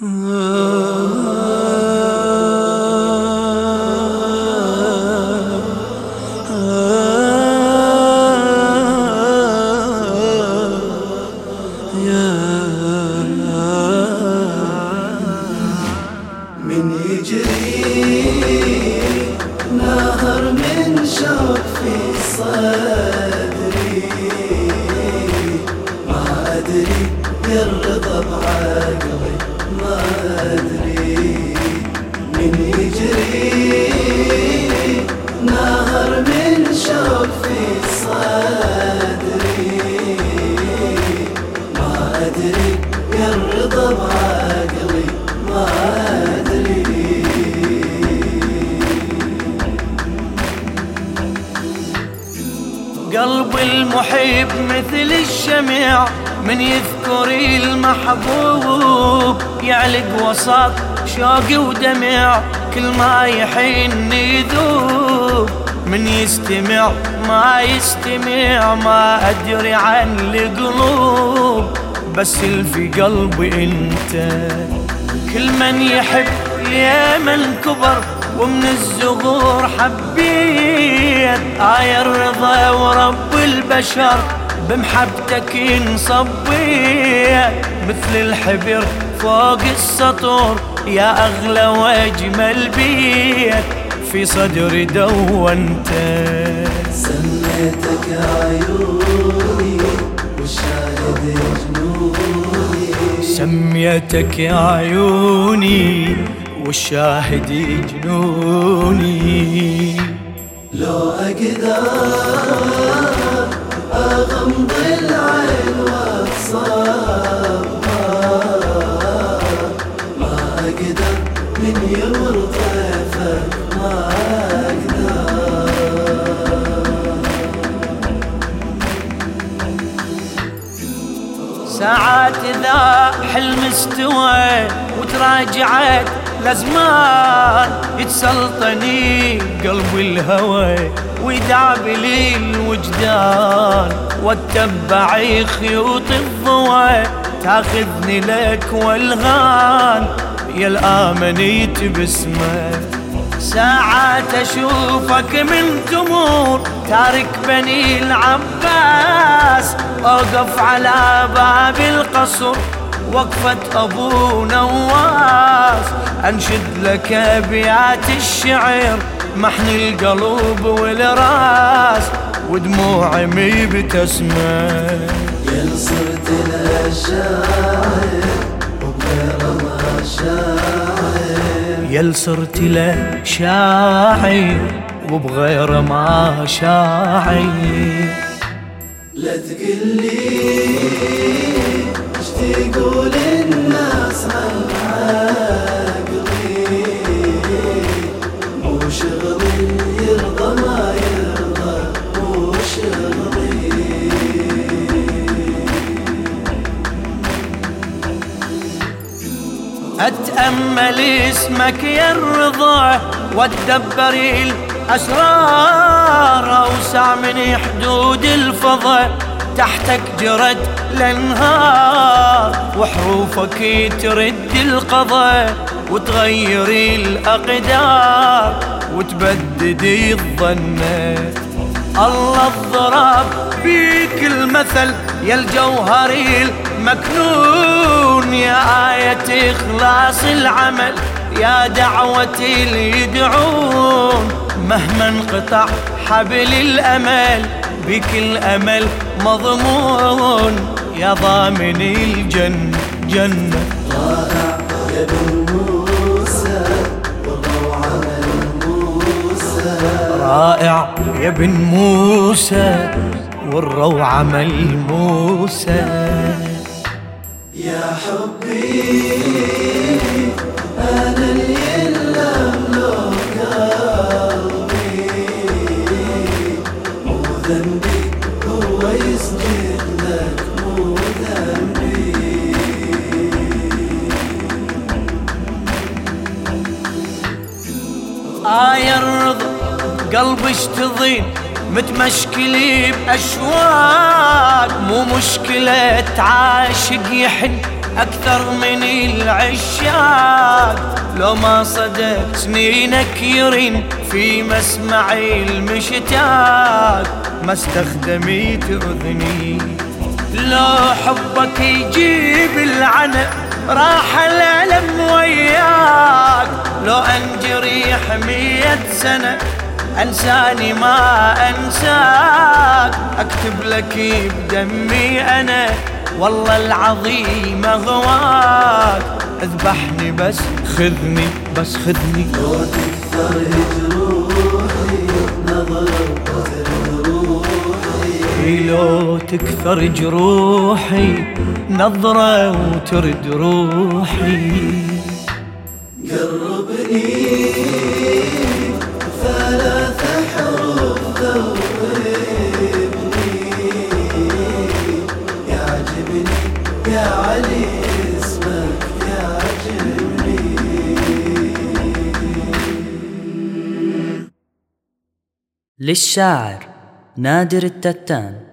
من يجري نهر من شوق في صدري ما أدري يرضى بعقلي المحب مثل الشمع من يذكر المحبوب يعلق وسط شوق ودمع كل ما يحن يذوب من يستمع ما يستمع ما أدري عن القلوب. بس في قلبي أنت كل من يحب يا من كبر ومن الزغور حبيت آية الرضا ورب البشر بمحبتك انصبيت مثل الحبر فوق السطور يا أغلى وأجمل بيت في صدري دونت. سميتك عيوني والشاهد جنوني سميتك يا عيوني والشاهد جنوني لو أقدر أغمض العين وأتصور ما أقدر من يمر طيفك ما أقدر ساعات إذا حلم استوى وتراجعت الأزمان يتسلطني قلبي الهوى ويدعب لي الوجدان. واتبع خيوط الضوى تاخذني لك والغان. يا الآمنيت باسمك ساعات أشوفك من تمور. تارك بني العباس أوقف على باب القصر. وقفة ابو نواس أنشد لك ابيات الشعر محن القلوب والراس. ودموعي مي بتسمع يا صرت وغير ما شاعر. يل صرت له شاعر وبغير ما شاعر. لا تقلي تقول الناس عن عقلي مو شغلي يرضى ما يرضى مو شغلي أتأمل اسمك يا الرضا وأتدبر الأسرار أوسع من حدود الفضاء تحتك جرت الانهار وحروفك ترد القضاء وتغير الأقدار وتبدد الظنات الله الضرب بيك المثل يا الجوهر المكنون يا آية إخلاص العمل يا دعوة اللي يدعون. مهما انقطع حبل الأمل بك الأمل مضمون يا ضامن الجنة جنة رائع يا بن موسى والروعة ملموسة رائع يا ابن موسى. والروعة ملموسة يا حبي أنا اللي هو لك ذنبي الرضا قلبي اشتضين متمشكلي بأشواق. مو مشكلة عاشق يحن أكثر من العشاق. لو ما صدق سنينك يرين في مسمعي المشتاق. ما استخدميت أذني. لو حبك يجيب العنى راح الألم وياك. لو أنجريح مية سنة أنساني ما أنساك. أكتب لك بدمي أنا والله العظيم أغواك. اذبحني بس خذني بس خذني. لو تكثر جروحي نظرة وترد روحي لو تكثر جروحي نظرة وترد روحي. قربني ثلاث حروف ذوبني يعجبني يا علي اسمك يعجبني. للشاعر نادر التتان.